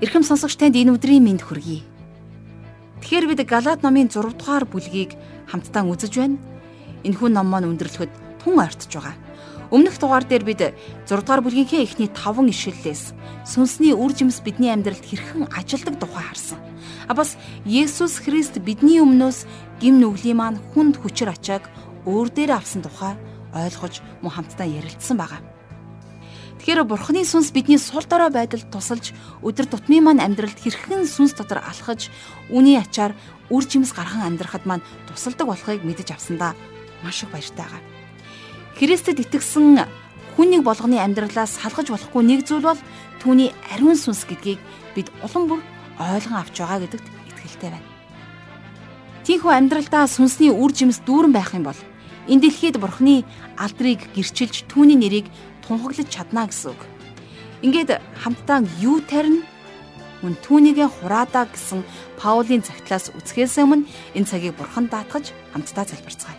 Ирхэм сонсогч танд энэ өдрийн мэнд хүргэе. Тэгэхээр бид Галаат номын 6 дугаар бүлгийг хамтдаа үзэж байна. Энэхүү ном маань өндөрлөхөд тун ойртож байгаа. Өмнөх дугаар дээр бид 6 дугаар бүлгийнхээ эхний 5 ишлэлээс сүнсний үр жимс бидний амьдралд хэрхэн ажилдаг тухай харсан. А бас Есүс Христ бидний өмнөөс гим нүглийн маань хүнд хүчээр ачааг өөр дээр авсан тухай ойлгож мөн хамтдаа ярилцсан байгаа. Тэгэхээр бурхны сүнс бидний сул дорой байдалд тусалж өдөр тутмын маань амьдралд хэрхэн сүнс дотор алхаж үний ачаар үр жимс гархан амьдрахад маань тусалдаг болохыг мэдэж авсандаа маш их баяртай байгаа. Христэд итгэсэн хүнийг болгоны амьдралаас салгаж болохгүй нэг зүйл бол түүний ариун сүнс гэдгийг бид улам бүр ойлгон авч байгаа гэдэгт итгэлтэй байна. Тийхүү амьдралдаа сүнсний үр жимс дүүрэн байх юм бол энэ дэлхийд бурхны алдрыг гэрчилж түүний нэрийг тунхаглаж чадна гэсэн үг. Ингээд хамтдаа юу тарина? Мөн түүнийгээ хураадаа гэсэн Паулийн загтлаас үсгээс өмнө энэ цагийг бурхан даатгаж хамтдаа залбирцгаая.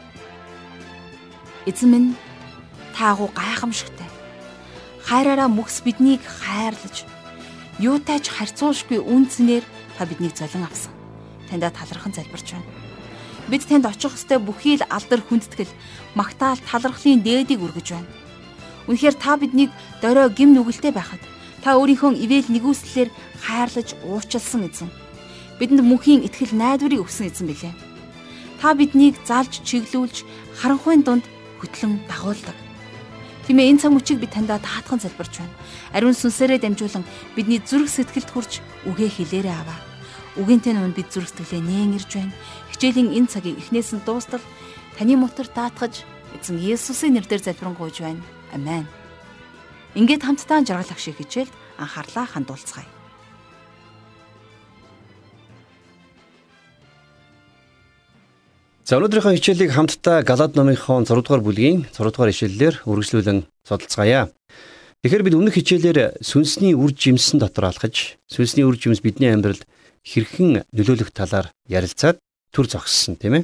Эзэн минь та агуу гайхамшигтай. Хайраараа мөхс биднийг хайрлаж юутайч харьцуулшгүй үнцнэр та биднийг золин авсан. Таньда талархан залбирч байна. Бид танд очих хөстө бүхий л алдар хүндэтгэл, магтаал талархлын дээдийг үргэж байна Үнэхээр та биднийг дорой гим нүгэлтэй байхад та өөрийнхөө ивэл нэгүслэлээр хайрлаж уучлсан эзэн. Бидэнд мөнхийн итгэл найдварыг өгсөн эзэн билээ. Та биднийг залж чиглүүлж харанхуйн дунд хөтлөн дагуулдаг. Тиймээ энэ цаг мөчийг би таньда таатхан залбирч байна. Ариун сүнсээрээ дамжуулан бидний зүрх сэтгэлд хүрч үгээ хэлээрээ аваа. Үгэнтэй нүн бид зүрх сэтгэлээ нээн ирж байна. Хичээлийн энэ цагийг эхнээс нь дуустал таны мотор даатгаж эзэн Есүсийн нэрээр залбирanгуйж байна. Амен. Ингээд хамтдаа жаргалах шиг хичээлд анхаарлаа хандуулцгаая. За өнөөдрийнхөө хичээлийг хамтдаа Галаад номынхон 6 дугаар бүлгийн 6 дугаар ишлэлээр үргэлжлүүлэн судалцгаая. Тэгэхээр бид өмнөх хичээлээр сүнсний үр жимсэн дотор алхаж, сүнсний үр жимс бидний амьдралд хэрхэн нөлөөлөх талаар ярилцаад төр зогссон тийм ээ.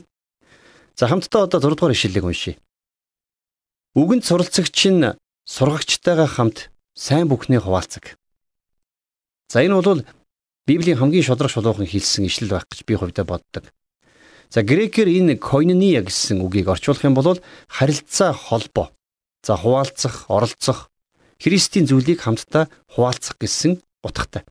За хамтдаа одоо 6 дугаар ишлэлийг уншийе. Үгэнд суралцагч нь сургагчтайгаа хамт сайн бүхний хуваалцаг. За энэ бол Библийн хамгийн шудраг шулуухан хэлсэн ишлэл байх гэж би хувьдаа боддог. За грекээр энэ koinonia гэсэн үгийг орчуулах юм бол харилцаа холбоо. За хуваалцах, оролцох, Христийн зүйлийг хамтдаа хуваалцах гэсэн утгатай.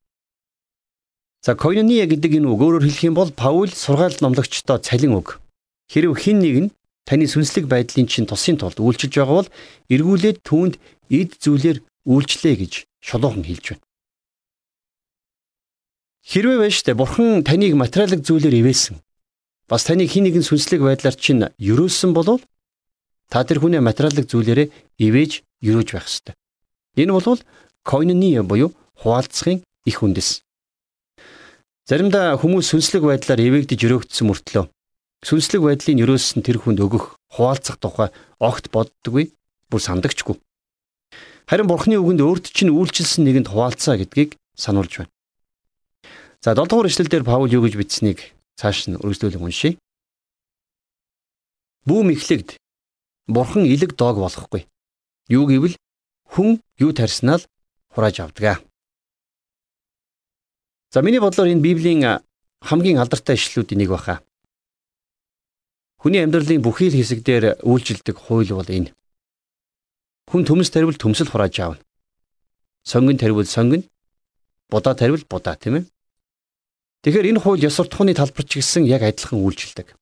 За koinonia гэдэг энэ үг өөрөөр хэлэх юм бол Паул сургаал номлогчдоо цалин үг. Хэрв хин нэг нь таны сүнслэг байдлын чинь тусын тулд үйлчилж байгаа бол эргүүлээд түүнд эд зүйлээр үйлчлээ гэж шулуухан хэлж байна. Хэрвээ байж тэ бурхан таныг материалын зүйлээр ивээсэн. Бас таныг хин нэгэн сүнслэг байдлаар чинь өрөөсөн болов та тэр хүний материалын зүйлээрээ ивэж өрөөж байх ёстой. Энэ бол койнония буюу хуваалцахын их үндэс. Заримдаа хүмүүс сүнслэг байдлаар ивэгдэж өрөөгдсөн мөртлөө сүнслэг байдлын ерөөс нь тэр хүнд өгөх хуваалцах тухай огт боддоггүй бүр сандагчгүй. Харин Бурхны үгэнд өөрт чинь үйлчилсэн нэгэнд хуваалцаа гэдгийг сануулж байна. За 7 дугаар эшлэлдэр Паул юу гэж бичсэнийг цааш нь үргэлжлүүлэн уншийе. Бүүм ихлэгд Бурхан илэг доог болохгүй. Юу гэвэл хүн юу тарьснаа л хурааж авдаг. За миний бодлоор энэ Библийн хамгийн алдартай ишлэлүүдийн нэг баха. Хүний амьдралын бүхий л хэсэг дээр үйлжилдэг хууль бол энэ. Хүн төмс таривал төмсөл хурааж аавна. Сонгон таривал сонгон, будаа таривал будаа тийм ээ. Тэгэхээр энэ хууль ёс суртахууны талбар ч гэсэн яг адилхан үйлжилдэг.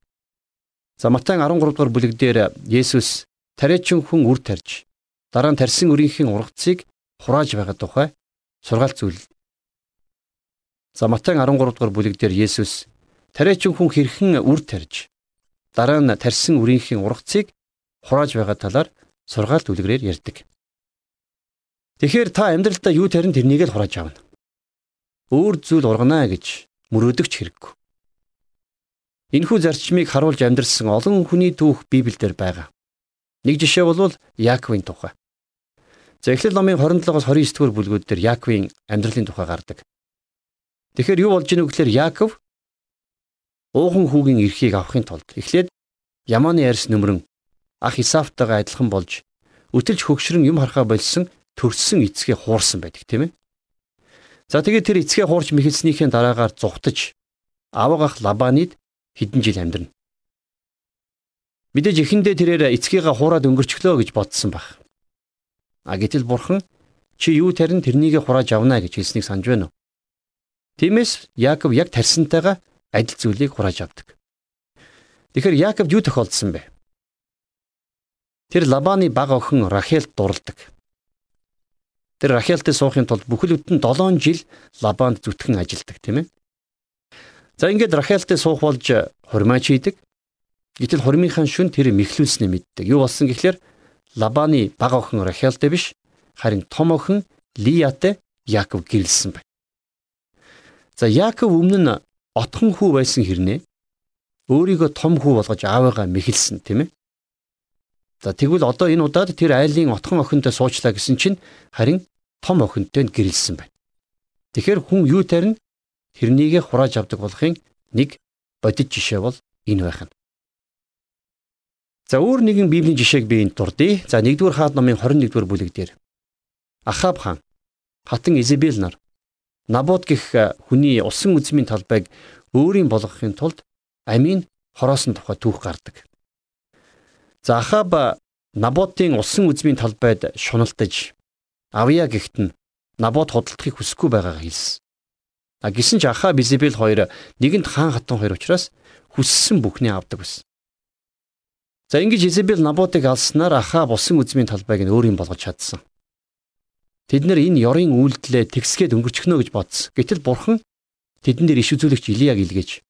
За Матай 13 дугаар бүлэг дээр Есүс тариачин хүн үр тарьж дараа нь тарьсан өрийнхээ ургацыг хурааж байгаа тухай сургаал зүйл. За Матай 13 дугаар бүлэг дээр Есүс тариачин хүн хэрхэн үр тарьж дараа нь тарьсан үрийнхээ ургацыг хурааж байгаа талаар сургаалт үлгэрээр ярьдаг. Тэгэхээр та амьдралдаа юу тарин тэрнийг л хурааж авна. Өөр зүйл ургана гэж мөрөөдөгч хэрэггүй. Энэхүү зарчмыг харуулж амьдрсан олон хүний түүх Библиэлд байгаа. Нэг жишээ бол Яаковын тухай. За Эхлэл номын 27-оос 29 дугаар бүлгүүд дээр Яаковын амьдралын тухай гардаг. Тэгэхээр юу болж ийнө гэхээр Яаков уухан хүүгийн эрхийг авахын тулд эхлээд Яманы арьс нөмрөн ах Исавтайгаа адилхан болж өтөлж хөгшрөн юм харахаа болсон төрсөн эцгээ хуурсан байдаг тийм ээ. За тэгээд тэр эцгээ хуурч мэхэлснийхээ дараагаар зүхтаж аваагах Лабанид хэдэн жил амьдрна. Мэдээж эхэндээ тэрээр эцгийгээ хуураад өнгөрчлөө гэж бодсон баг. А гэтэл бурхан чи юу тарин тэрнийг хурааж авна гэж хэлснийг санаж байна уу? Тиймээс Яаков яг тарсантайгаа адил зүйлийг хурааж авдаг. Тэгэхээр Яаков юу тохиолдсон бэ? Тэр Лабаны баг охин Рахелд дурладаг. Тэр Рахелтэй суухын тулд бүхэл бүтэн 7 жил Лабанд зүтгэн ажилдаг тийм ээ. За ингээд Рахелтэй суух болж хурмаач хийдэг. Гэтэл хурмынхаа шүн тэр мэхлүүлснээ мэддэг. Юу болсон гэхлээр Лабаны баг охин Рахелтэй биш харин том охин Лиятай Яаков гэрэлсэн байна. За Яаков өмнө нь отхон хүү байсан хэрнээ өөрийгөө том хүү болгож аавыгаа мэхэлсэн тийм ээ. За тэгвэл одоо энэ удаад тэр айлын отхон охинтой суучлаа гэсэн чинь харин том охинтой гэрэлсэн байна. Тэгэхээр хүн юу тарина тэрнийгэ хурааж авдаг болохын нэг бодит жишээ бол энэ байх нь. За өөр нэгэн библийн жишээг би энд дурдъя. За 1-р хаад номын 21-р бүлэг дээр Ахаб хаан хатан Изебел нар Набот гэх хүний усан үзмийн талбайг өөрийн болгохын тулд амийн хороосон тухай түүх гардаг. За Ахаб Наботын усан үзмийн талбайд шуналтаж авья гихт нь Набот худалдахыг хүсэхгүй байгаагаа хэлсэн. А гисэн ч Ахаб Изебел хоёр нэгэнд хаан хатан хоёр учраас хүссэн бүхнээ авдаг байсан. За ингэж Изебел Наботыг алснаар Ахаб усан үзмийн талбайг нь өөрийн болгож чадсан. Тэд нэр энэ ёрын үйлдэлээ тэгсгээд өнгөрчихнө гэж бодсон. Гэтэл бурхан тэдэн дээр иш үзүүлэгч Илияг илгээж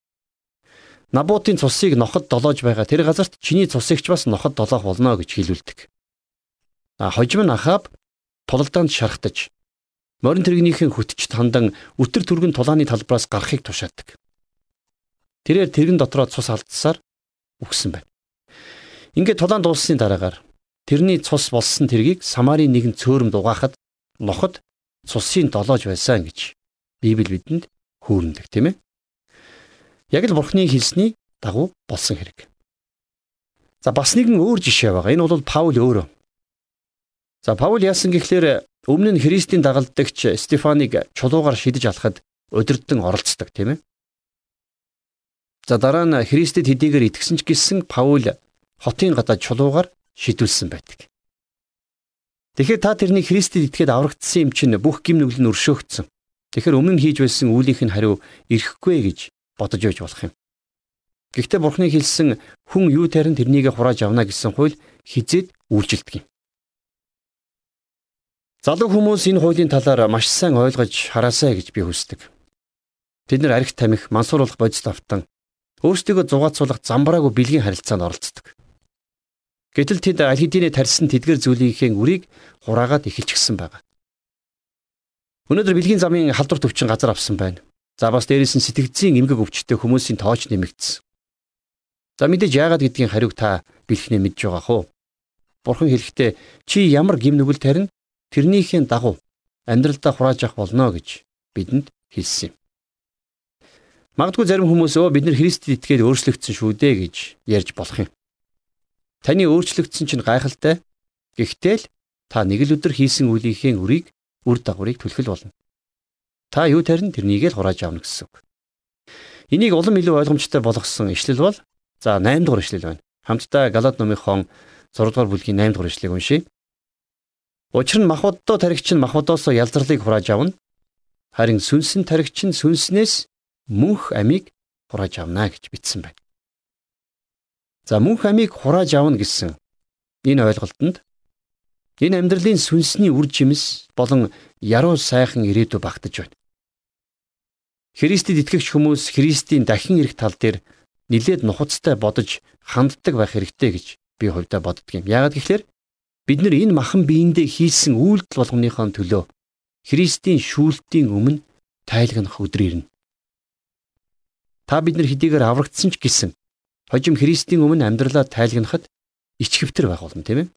Набутын цусыг ноход долоож байгаа тэр газарт чиний цусыг ч бас ноход долоох болно гэж хэлүүлдэг. А хожим нь Ахаб тулалдаанд шархтаж морин тэрэгнийхэн хөтчд хандан өтөр түргэн тулааны талбараас гарахыг тушаадаг. Тэрээр тэрэгэн дотроо цус алдсаар үхсэн байна. Ингээд тулаан дууссаны дараагаар тэрний цус болсон тэргийг Самарын нэгэн цөөрөмд угаахад ноход цусын долоож байсан гэж Библи бидэнд хүүрнэдэг тийм ээ. Яг л бурхны хэлсний дагуу болсон хэрэг. За бас нэгэн өөр жишээ байгаа. Энэ бол Паул өөрөө. За Паул яасан гэхлээр өмнө нь Христийн дагалдагч Стефаныг чулуугаар шидэж алахад удирдсан оролцдог тийм ээ. За дараа нь Христэд хэдийгээр итгэсэн ч гэсэн Паул хотын гадаа чулуугаар шидүүлсэн байдаг. Тэгэхээр та тэрний Христэд итгээд аврагдсан юм чинь бүх гим нүгэл нь өршөөгдсөн. Тэгэхээр өмнө хийж байсан үлийнх нь хариу ирэхгүй гэж бодож байж болох юм. Гэхдээ Бурхны хэлсэн хүн юу тарин тэрнийг хурааж авна гэсэн хууль хизээд үйлжилдэг юм. Залуу хүмүүс энэ хуулийн талаар маш сайн ойлгож хараасай гэж би хүсдэг. Тэд нэр арх тамхи, мансууруулах бодис автан өөрсдийгөө зугаацуулах замбраагүй бэлгийн харилцаанд оролцдог. Гэтэл тэд аль хэдийнэ тарьсан тэдгэр зүйлийнхээ үрийг хураагаад эхэлчихсэн байгаа. Өнөөдөр бэлгийн замын халдвар төвчин газар авсан байна. За бас дээрээс нь сэтгцийн эмгэг өвчтөй хүмүүсийн тооч нэмэгдсэн. За мэдээж яагаад гэдгийг хариуг та бэлхнээ мэдж байгаа хөө. Бурхан хэлэхдээ чи ямар гим нүгэл тарина тэрнийхээ дагуу амьдралдаа хурааж авах болно гэж бидэнд хэлсэн юм. Магадгүй зарим хүмүүс өө бид нар Христэд итгээд өөрчлөгдсөн шүү дээ гэж ярьж болох юм. Таны өөрчлөгдсөн чинь гайхалтай. Гэхдээ л та нэг л өдөр хийсэн үлийнхээ үрийг үр дагаврыг түлхэл болно. Та юу тарин тэрнийг л хурааж авна гэсэн үг. Энийг улам илүү ойлгомжтой болгосон ишлэл бол за 8 дугаар ишлэл байна. Хамтдаа Галаад номынхон 6 дугаар бүлгийн 8 дугаар ишлэгийг уншийе. Учир нь махбоддоо таригч нь махбодоос ялзралыг хурааж авна. Харин сүнсэн таригч нь сүнснээс мөнх амийг хурааж авна гэж бичсэн байна. За мөнх амийг хурааж авна гэсэн энэ ойлголтод энэ амьдралын сүнсний үр жимс болон яруу сайхан ирээдүй багтаж байна. Христэд итгэгч хүмүүс Христийн дахин ирэх тал дээр нилээд нухацтай бодож ханддаг байх хэрэгтэй гэж би хувьдаа боддөг юм. Яагаад гэвэл бид нар энэ махан биендээ хийсэн үйлдэл болгоныхоо төлөө Христийн шүүлтийн өмнө тайлгнах өдөр ирнэ. Та бид нар хэдийгээр аврагдсан ч гэсэн хожим Христийн өмнө амьдралаа тайлгнахад ичгэвтер байх болно тийм ээ.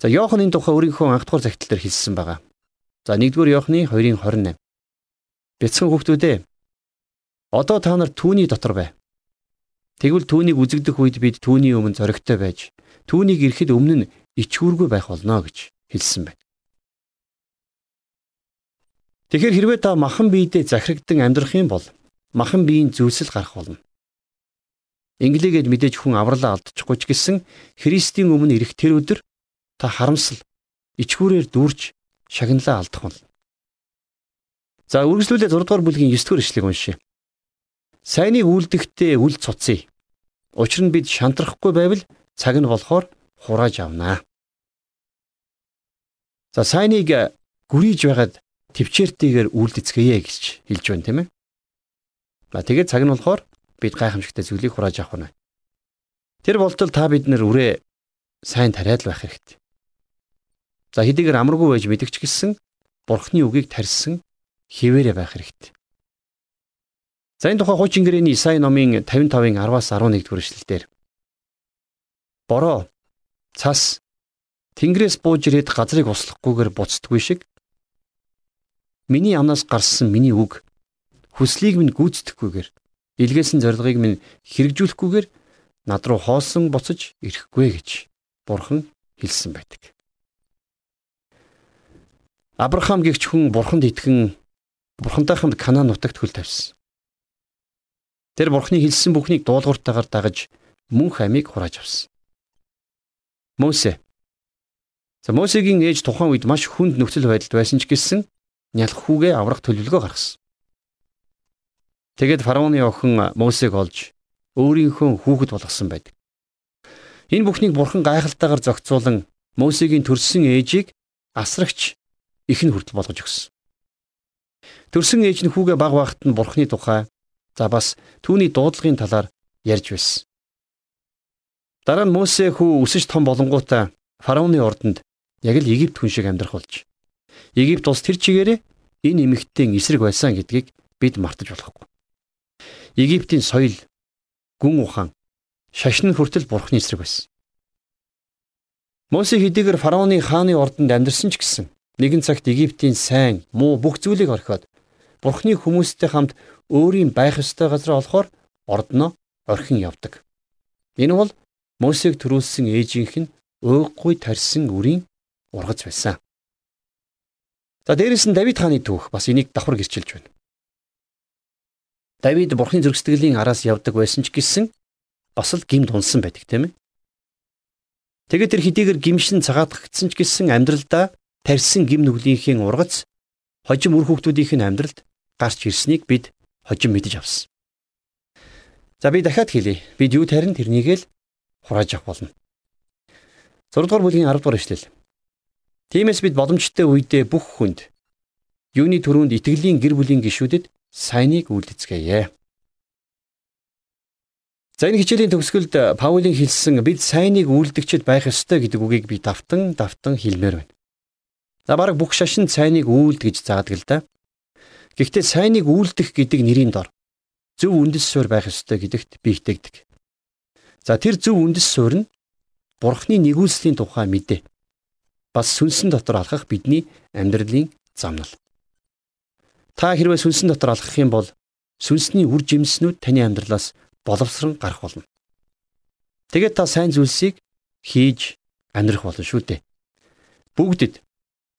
За Иохан энэ тухай өөрийнхөө анх дугаар загтал дээр хэлсэн байгаа. За 1-р Иохны 2:28 Бяцхан хүүхдүүдээ одоо та нар түүний дотор бай. Тэгвэл түүнийг үзэгдэх үед бид түүний өмнө зоригтой байж түүнийг ирэхэд өмнө нь ичгүүргүй байх болно гэж хэлсэн байна. Тэгэхээр хэрвээ та махан биедээ захирагдан амьдрах юм бол махан биеийн зүйлсэл гарах болно. Инглигээд мэдээж хүн авралаа алдчихгүй ч гэсэн Христийн өмнө ирэх тэр өдөр та харамсал ичгүүрээр дүүрч шагналаа алдах болно. За үргэлжлүүлээ 6 дугаар бүлгийн 9 дугаар ишлэгийг уншъя. Сайныг үлдэхдээ үл цуцъя. Учир нь бид шантрахгүй байвал цаг нь болохоор хурааж авнаа. За сайныг гүрийж байгаад төвчээртэйгээр үлдэцгээе гэж хэлж байна тийм ээ. А тэгээд цаг нь болохоор бид гайхамшигтай зүйлийг хурааж авах нь. Тэр болтол та бид нар үрээ сайн тариад байх хэрэгтэй. За хэдийгээр амаргүй байж мэдгч гисэн бурхны үгийг тарьсан хിവэрэ байх хэрэгтэй. За энэ тухай хуучин гэрээний Исаи номын 55-ын 10-аас 11 дугаар эшлэлдэр бороо цас Тэнгэрээс бууж ирээд газрыг услахгүйгээр буцдаггүй шиг миний амнаас гарсан миний үг хүслийг минь гүйцэтгэхгүйгээр илгээсэн зорилгыг минь хэрэгжүүлэхгүйгээр над руу хоосон буцаж ирэхгүй гэж бурхан хэлсэн байдаг. Авраам гихч хүн бурханд итгэн бурхантай хамт Канаан нутагт хөл тавьсан. Тэр бурхны хэлсэн бүхнийг дуулууртайгаар дагаж мөнх амийг хурааж авсан. Мосе За Мосегийн ээж тухайн үед маш хүнд нөхцөл байдалд байсан ч гэсэн нялх хүүгээ аврах төлөвлөгөө гаргасан. Тэгэд фараоны охин Мосег олж өөрийнхөө хүүхэд болгосон байдаг. Энэ бүхнийг бурхан гайхалтайгаар зохицуулан Мосегийн төрсөн ээжийг асрагч ихэн хүртэл болгож өгсөн. Төрсөн ээж нь хүүгээ баг багт нь бурхны тухай за бас түүний дуудлагын талаар ярьж байсан. Дараа нь Мосе хүү өсөж том болонгуудаа фараоны ордонд яг л Египт хүн шиг амьдрах болж. Египт улс тэр чигээрээ энэ эмэгтэйн эсрэг байсан гэдгийг бид мартаж болохгүй. Египтийн соёл, гүн ухаан, шашин хүртэл бурхны эсрэг байсан. Мосе хэдийгээр фараоны хааны ордонд амьдарсан ч гэсэн нэгэн цагт Египтийн сайн, муу бүх зүйлийг орхиод бурхны хүмүүстэй хамт өөрийн байх ёстой газар олохоор ордноо орхин явдаг. Энэ бол Мосег төрүүлсэн ээжийнх нь уйггүй тарьсан үрийн ургаж байсан. За дээрэс нь Давид хааны түүх бас энийг давхар гэрчилж байна. Давид бурхны зөргсдгэлийн араас явдаг байсан ч гэсэн бас л гимд унсан байдаг тийм ээ. Тэгээд тэр хэдийгээр гимшин цагаатгагдсан ч гэсэн амьдралдаа тарьсан гим нүглийнхээ ургац хожим үр хүүхдүүдийн амьдралд гарч ирснийг бид хожим мэдэж авсан. За би дахиад хэлье. Бид юу тарин тэрнийг л хурааж авах болно. 6 дугаар бүлгийн 10 дугаар эшлэл. Тиймээс бид боломжтой үедээ бүх хүнд юуны төрөнд итгэлийн гэр бүлийн гишүүдэд сайныг үлдэцгээе. За энэ хичээлийн төгсгөлд Паулийн хэлсэн бид сайныг үлдэгчд байх ёстой гэдэг үгийг би давтан давтан хэлмээр байна. За баг бүх шашин сайныг үлд гэж заадаг л да. Гэхдээ сайныг үлдэх гэдэг нэрийн дор зөв үндэс суурь байх ёстой гэдэгт би итгэдэг. За тэр зөв үндэс суурь нь Бурхны нэгүүлслийн тухай мэдээ бас сүнсэн дотор алхах бидний амьдралын замнал. Та хэрвээ сүнсэн дотор алхах юм бол сүнсний үр жимснүүд таны амьдралаас боловсрон гарах болно. Тэгээд та сайн зүйлсийг хийж амьдрах болно шүү дээ. Бүгдэд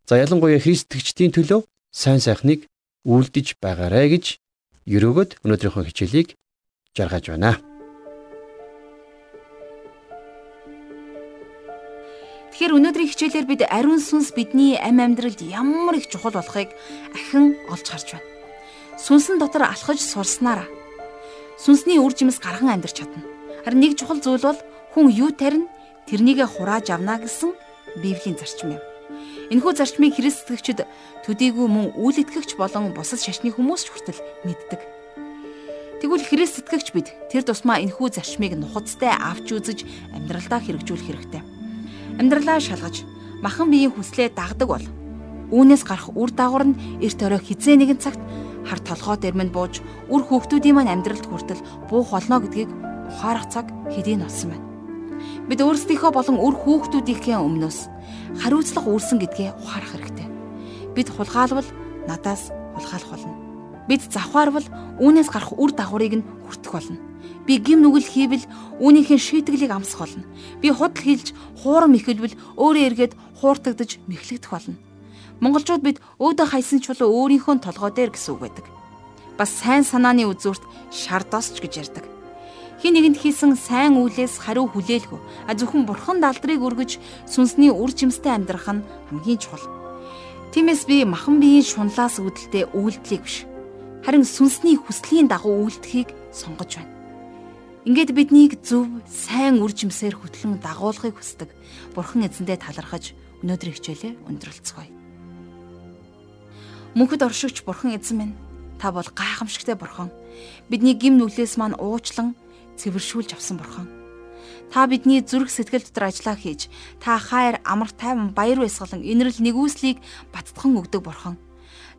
за ялангуяа христчдийн төлөө сайн сайхныг үлдэж байгаарэ гэж өрөөгд өнөөдрийнхөө хичээлийг жаргаж байна. Тэгэхээр өнөөдрийн хичээлээр бид ариун сүнс бидний амь амьдралд ямар их чухал болохыг ахин олж харж байна. Сүнсэн дотор алхаж сурснараа сүнсний үр жимс гархан амьдарч чадна. Харин нэг чухал зүйл бол хүн юу тарина тэрнийгэ хурааж авна гэсэн Библийн зарчим юм. Энэхүү зарчмыг Христ итгэгчид төдийгүй мөн үйл итгэгч болон бусад шашны хүмүүс ч хүртэл мэддэг. Тэгвэл Христ итгэгч бид тэр тусмаа энэхүү зарчмыг нухацтай авч үзэж амьдралдаа хэрэгжүүлэх хэрэгтэй амьдралаа шалгаж махан биеийн хүслээ дагдаг бол үүнээс гарах үр дагавар нь эрт орой хизээ нэгэн цагт хар толгой дэрмэнд бууж үр хүүхдүүдийн маань амьдралд хүртэл буух болно гэдгийг ухаарах цаг хэдийн болсон байна. Бид өөрсдийнхөө болон үр хүүхдүүдийнхээ өмнөөс хариуцлага үүрсэн гэдгээ ухаарах хэрэгтэй. Бид хулгаалвал надаас хулгайлах болно. Бид завхаарвал үүнээс гарах үр дагаврыг нь хүртэх болно Би гим нүгэл хийвэл үүнийхээ шийтгэлийг амсах болно. Би худал хийлж хуурам ихэлвэл өөрөө эргээд хууртагдж мэхлэгдэх болно. Монголчууд бид өөдөө хайсан чулуу өөрийнхөө толгой дээр гэсэн үг байдаг. Бас сайн санааны үзүүрт шар досч гэж ярьдаг. Хин нэгэнд хийсэн сайн үйлээс хариу хүлээлгүй. А зөвхөн бурхан далдрыг өргөж сүнсний үр жимстэй амьдрах нь хамгийн чухал. Тиймээс би махан биеийн шунлаас үүдэлтэй үйлдэлийг биш. Харин сүнсний хүслийн дагуу үйлдэхийг сонгож байна. Ингээд биднийг зөв, сайн үр жимсээр хөтлөн дагуулахыг хүсдэг. Бурхан эзэндээ талархаж өнөөдрийн хичээлээ өндөрлцгөөе. Мөнхөд оршигч бурхан эзэн минь та бол гайхамшигтай бурхан. Бидний гим нүглээс маань уучлан цэвэршүүлж авсан бурхан. Та бидний зүрх сэтгэл дотор ажиллаа хийж, та хайр, амар тайван, баяр баясгалан, инэрл нэгүслийг баттхан өгдөг бурхан.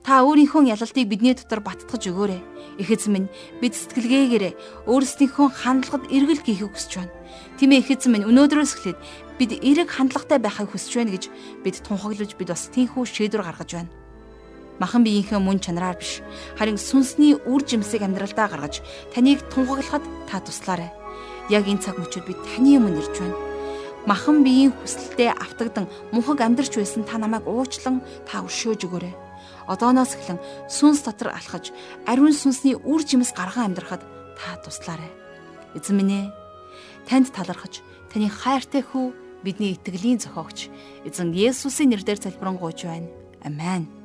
Та өөрийнхөө ялалтыг бидний дотор баттгаж өгөөрэй. Их эзэн минь бид сэтгэлгээгээрээ өөрсдийнхөө хандлагад эргэл хийхийг хүсэж байна. Тимээ их эзэн минь өнөөдрөөс эхлээд бид эрэг хандлагатай байхыг хүсэж байна гэж бид тунхаглаж бид бас тийхүү шийдвэр гаргаж байна махан биеийнхээ мөн чанараар биш харин сүнсний үр жимсийг амьдралдаа гаргаж таныг тунхаглахад та туслаарай. Яг энэ цаг мөчид би таны өмнө ирж байна. Махан биеийн хүсэлтэд автагдан мунхаг амьдарч байсан та намайг уучлан та өршөөж өгөөрэй. Одооноос эхлэн сүнс дотор алхаж ариун сүнсний үр жимс гарган амьдрахад та туслаарай. Эзэн минь ээ танд талархаж таны хайртай хүү бидний итгэлийн зохиогч эзэн Есүсийн нэрээр залбирanгуйж байна. Амен.